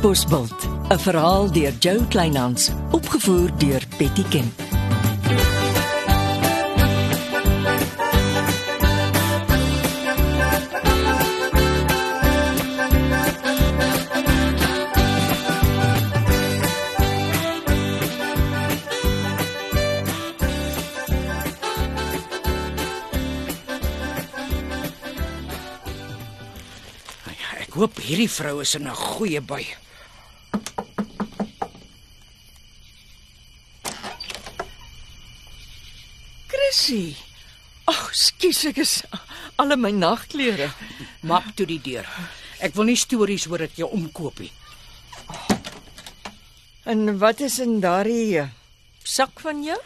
Bosbult, 'n verhaal deur Jo Kleinhans, opgevoer deur Betty Kemp. Ek hoop hierdie vrou is in 'n goeie by. Chrissy. Ag, skus ek is al my nagklere. Map toe die deur. Ek wil nie stories hoor dat jy omkoop nie. En wat is in daardie eh, sak van jou?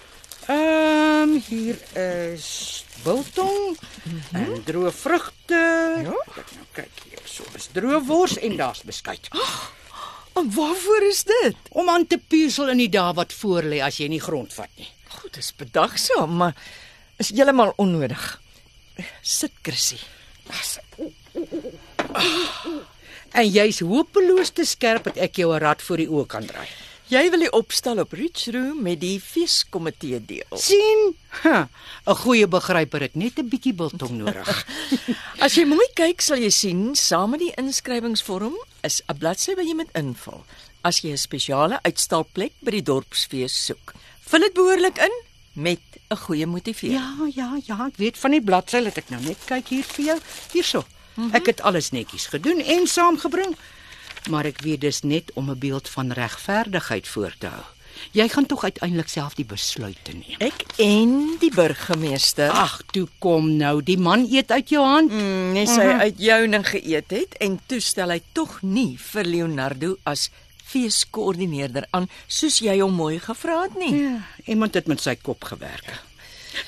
Ehm um, hier is biltong mm -hmm. en droë vrugte. Ja? Nou kyk hier, so is droë wors en daar's beskuit. En waarvoor is dit? Om aan te puzzle in die dae wat voor lê as jy nie grond vat nie. Goed, dis bedagsaam, maar is heeltemal onnodig. Sit, Chrissy. En jy's hopeloos te skerp dat ek jou 'n rad voor die oë kan draai. Jy wil die opstel op Rich Room met die feeskomitee deel. sien? 'n goeie begryper het net 'n bietjie biltong nodig. As jy mooi kyk, sal jy sien saam met die inskrywingsvorm is 'n bladsy wat jy moet invul as jy 'n spesiale uitstalplek by die dorpsfees soek. Vul dit behoorlik in met 'n goeie motivering. Ja, ja, ja, ek weet van die bladsy, laat ek nou net kyk hier vir jou. Hierso. Mm -hmm. Ek het alles netjies gedoen en saamgebring. Maar ek weet dis net om 'n beeld van regverdigheid voor te hou. Jy gaan tog uiteindelik self die besluit neem. Ek en die burgemeester. Ag, toe kom nou, die man eet uit jou hand. Mm, nee, sy uit jouning geëet het en toe stel hy tog nie vir Leonardo as feeskoördineerder aan soos jy hom mooi gevra het nie. Ja, iemand het met sy kop gewerk.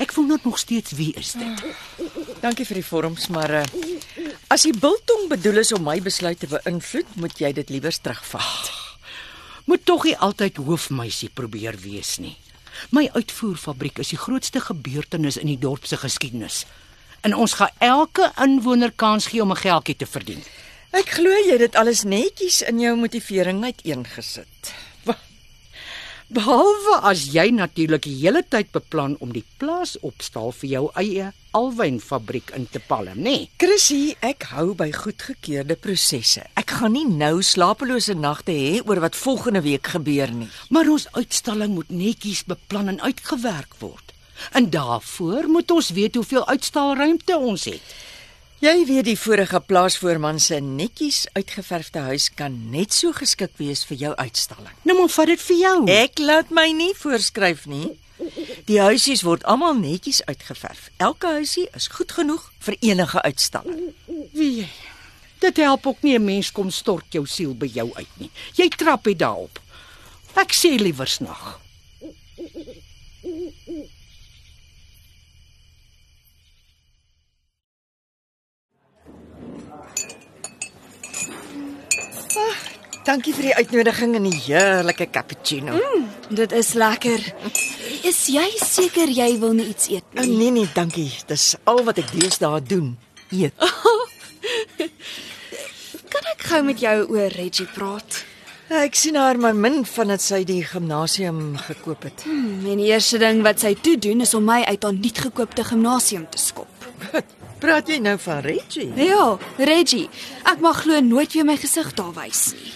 Ek voel nog steeds wie is dit? Dankie vir die vorms, maar uh, as die biltong bedoel is om my besluit te beïnvloed, moet jy dit liewer terugvat. Moet tog nie altyd hoofmeisie probeer wees nie. My uitvoerfabriek is die grootste gebeurtenis in die dorp se geskiedenis. En ons gaan elke inwoner kans gee om 'n geldjie te verdien. Ek glo jy het dit alles netjies in jou motivering uiteengesit. Behalwe as jy natuurlik die hele tyd beplan om die plaas opstal vir jou eie alwynfabriek in te palm, nê? Nee. Chrissy, ek hou by goedgekeurde prosesse. Ek gaan nie nou slapelose nagte hê oor wat volgende week gebeur nie. Maar ons uitstalling moet netjies beplan en uitgewerk word. En daarvoor moet ons weet hoeveel uitstalruimte ons het. Jy weet die vorige plaasvoorman se netjies uitgeverfde huis kan net so geskik wees vir jou uitstalling. Nou maar vat dit vir jou. Ek laat my nie voorskryf nie. Die huisies word almal netjies uitgeverf. Elke huisie is goed genoeg vir enige uitstalling. Wie? Dit help ook nie 'n mens kom stort jou siel by jou uit nie. Jy trap dit daarop. Ek sê liewer snag. Dankie vir die uitnodiging en die heerlike cappuccino. Mm. Dit is lekker. Is jy seker jy wil nie iets eet nie? Nee nee, dankie. Dis al wat ek deesdae doen. Eet. Kan ek gou met jou oor Reggie praat? Ek sien haar maar min van dit sy die gimnasium gekoop het. Hmm, en die eerste ding wat sy toe doen is om my uit haar nuutgekoopte gimnasium te skop. Praat jy nou van Reggie? Ja, Reggie, ek mag glo nooit weer my gesig daar wys nie.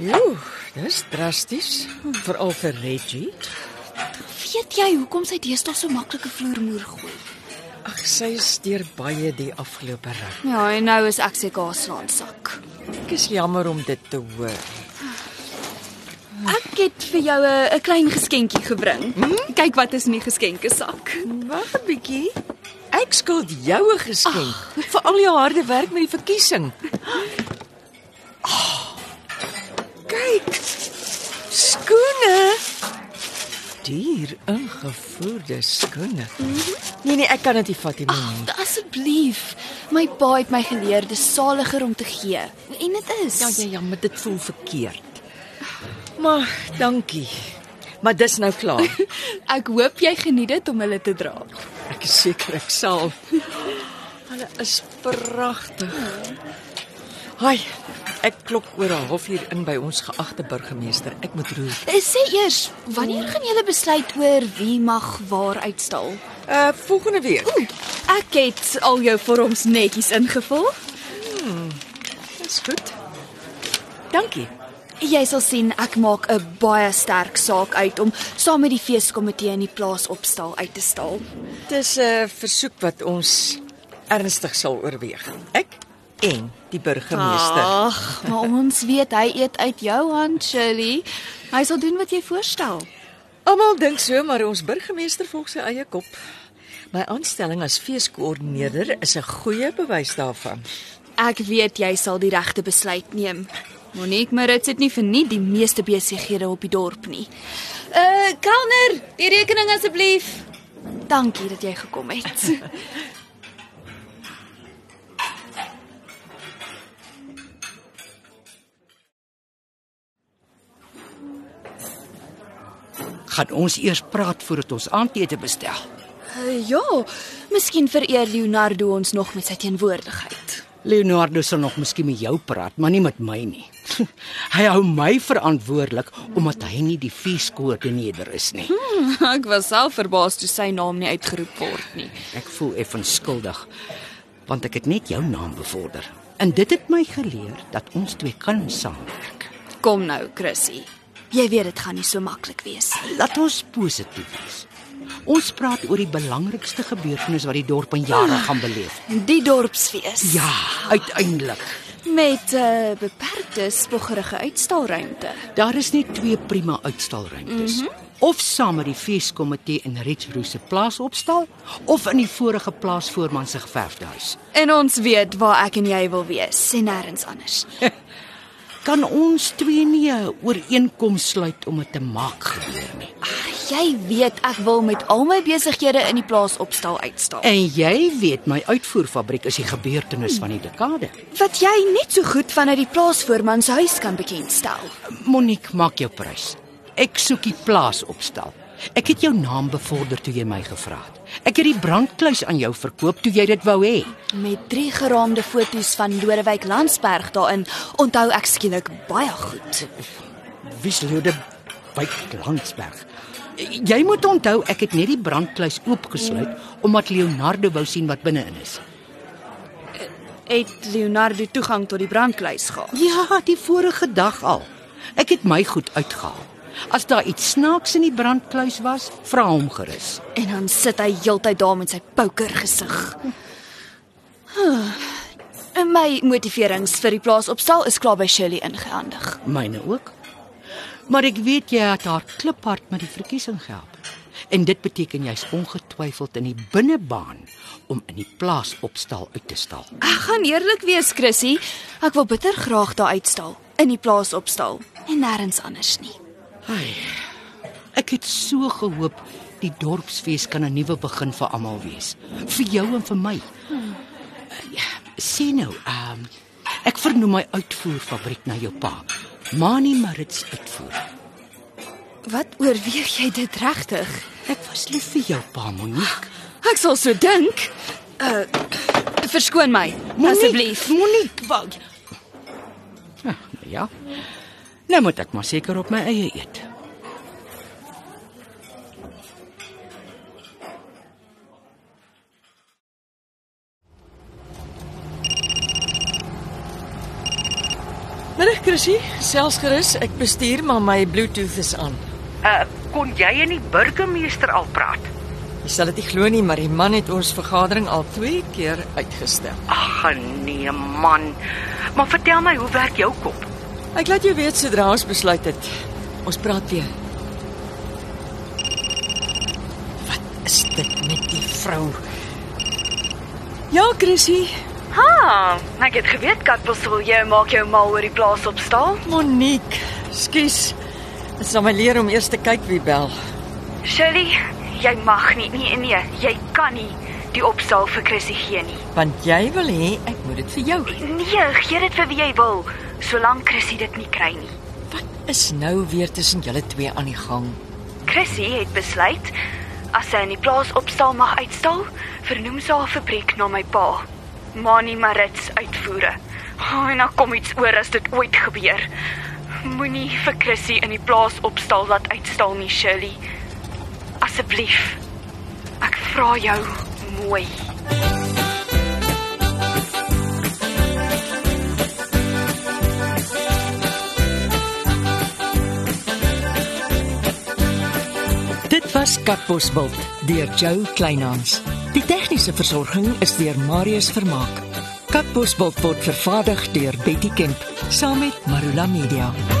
Jo, dis drasties, veral vir Reggie. Weet jy hoekom sy deesdae so maklike vloermoer gooi? Ag, sy is deur baie die afgelope ruk. Ja, en nou is ek seker haar slaansak. Ek is jammer om dit te hoor. Ek het vir jou 'n klein geskenkie gebring. Hmm? Kyk wat is in die geskenkesak. Wag 'n bietjie. Ek skuld jou 'n geskenk Ach. vir al jou harde werk met die verkiesing. Oh, kyk. Skoene. Duur ingevoerde skoene. Nee nee, ek kan dit nie vat nie. Ag, asseblief. My pa het my geleer dis saliger om te gee. En dit is. Ja ja ja, maar dit voel verkeerd. Maar dankie. Maar dis nou klaar. Ek hoop jy geniet dit om hulle te dra. Ek is seker ek sal. Hulle is pragtig. Haai, ek klop oor 'n halfuur in by ons geagte burgemeester. Ek moet roer. Eh, Sê eers, wanneer gaan julle besluit oor wie mag waar uitstal? Uh volgende week. Ek het al jou vorms netjies ingevul. Dis goed. Dankie. Jy sal sien ek maak 'n baie sterk saak uit om saam met die feeskomitee in die plaas opstal uit te stal. Dis 'n versoek wat ons ernstig sal oorweeg. Ek en die burgemeester. Ag, maar ons weet hy eet uit jou hand, Shirley. Hy sal doen wat jy voorstel. Almal dink so, maar ons burgemeester volg sy eie kop. My aanstelling as feeskoördineerder is 'n goeie bewys daarvan. Ek weet jy sal die regte besluit neem. Monique Maritz het nie vir nie die meeste besighede op die dorp nie. Uh, kelner, die rekening asseblief. Dankie dat jy gekom het. Gaan ons eers praat voordat ons aandete bestel. uh, ja, miskien vereer Leonardo ons nog met sy teenwoordigheid. Leonardo sal nog miskien met jou praat, maar nie met my nie. hy hou my verantwoordelik omdat hy nie die feeskoördineerder is nie. Ek was self verbaas toe sy naam nie uitgeroep word nie. Ek voel effens skuldig want ek het net jou naam bevorder. En dit het my geleer dat ons twee kan saamwerk. Kom nou, Chrissy. Jy weet dit gaan nie so maklik wees nie. Laat ons positief wees. Ons praat oor die belangrikste gebeurtenis wat die dorp in jare gaan beleef. Die dorpsfees. Ja, uiteindelik. Met 'n uh, beperkte spoggerige uitstalruimte. Daar is net twee prima uitstalruimtes. Mm -hmm. Of saam met die feeskomitee in Rietsbroek se plaas opstal of in die vorige plaasvoorman se geverfde huis. En ons weet waar ek en jy wil wees, en nêrens anders. Kan ons twee nie 'n ooreenkoms sluit om dit te maak gebeur nie? Jy weet ek wil met al my besighede in die plaas opstal uitstal. En jy weet my uitvoerfabriek is die gebeurtenis van die dekade. Wat jy net so goed vanuit die plaasvoorman se huis kan bekendstel. Monique, maak jou prys. Ek soek die plaas opstal. Ek het jou naam bevorder toe jy my gevra het. Ek het die brandkluis aan jou verkoop toe jy dit wou hê. Met drie geraamde foto's van Lodewyk Landsberg daarin, onthou ek skielik baie goed. Wie's Lode by Landsberg? Jy moet onthou ek het net die brandkluis oopgesluit omdat Leonardo wou sien wat binne-in is. Het Leonardo toegang tot die brandkluis gehad? Ja, die vorige dag al. Ek het my goed uitgehaal. As daar iets snaaks in die brandkluis was, vra hom gerus. En dan sit hy heeltyd daar met sy poker gesig. En my motiverings vir die plaas opstal is klaar by Shirley ingehandig. Myne ook. Maar ek weet jy het haar kliphard met die verkiesing gehelp. En dit beteken jy's ongetwyfeld in die binnebaan om in die plaas opstal uit te stal. Ek gaan eerlik wees, Chrissy. Ek wil bitter graag daar uitstal, in die plaas opstal en nêrens anders nie. Ai. Ek het so gehoop die dorpsfees kan 'n nuwe begin vir almal wees. Vir jou en vir my. Hmm. Ja, sien nou, ehm um, ek vernoem my uitvoerfabriek na jou pa. Mani Maritz uitvoer. Wat oorweeg jy dit regtig? Ek was lief vir jou pa, Monique. Ek sal so dink. Uh verskoon my, asseblief. Monique, wag. Ja, ja. Nou moet ek maar seker op my eie eet. Middag Chrissy, selfs gerus, ek bestuur maar my Bluetooth is aan. Uh, kon jy en die burgemeester al praat? Jy sal dit nie glo nie, maar die man het ons vergadering al 2 keer uitgestel. Ag nee man. Maar vertel my, hoe werk jou kop? Ek laat jou weet sodra ons besluit het. Ons praat weer. Wat is dit met die vrou? Ja, Chrissy, Ha, ek het geweet Kat wil jy maak jou mal oor die plaas opstal. Monique, skus. Dit sal my leer om eers te kyk wie bel. Shirley, jy mag nie, nee nee, jy kan nie die opstal vir Chrissy gee nie. Want jy wil hê ek moet dit vir jou gee. Nee, gee dit vir wie jy wil, solank Chrissy dit nie kry nie. Wat is nou weer tussen julle twee aan die gang? Chrissy het besluit as sy in die plaas opstal mag uitstal, vernoem sy haar fabriek na my pa. Mani Maritz uitvoere. Oh, en dan kom iets oor as dit ooit gebeur. Moenie vir Chrissy in die plaas opstal laat uitstal nie, Shirley. Asseblief. Ek vra jou mooi. Was Katbosveld deur Joe Kleinhans. Die tegniese versorging is deur Marius Vermaak. Katbosveld word vervaardig deur Betty Kemp saam met Marula Media.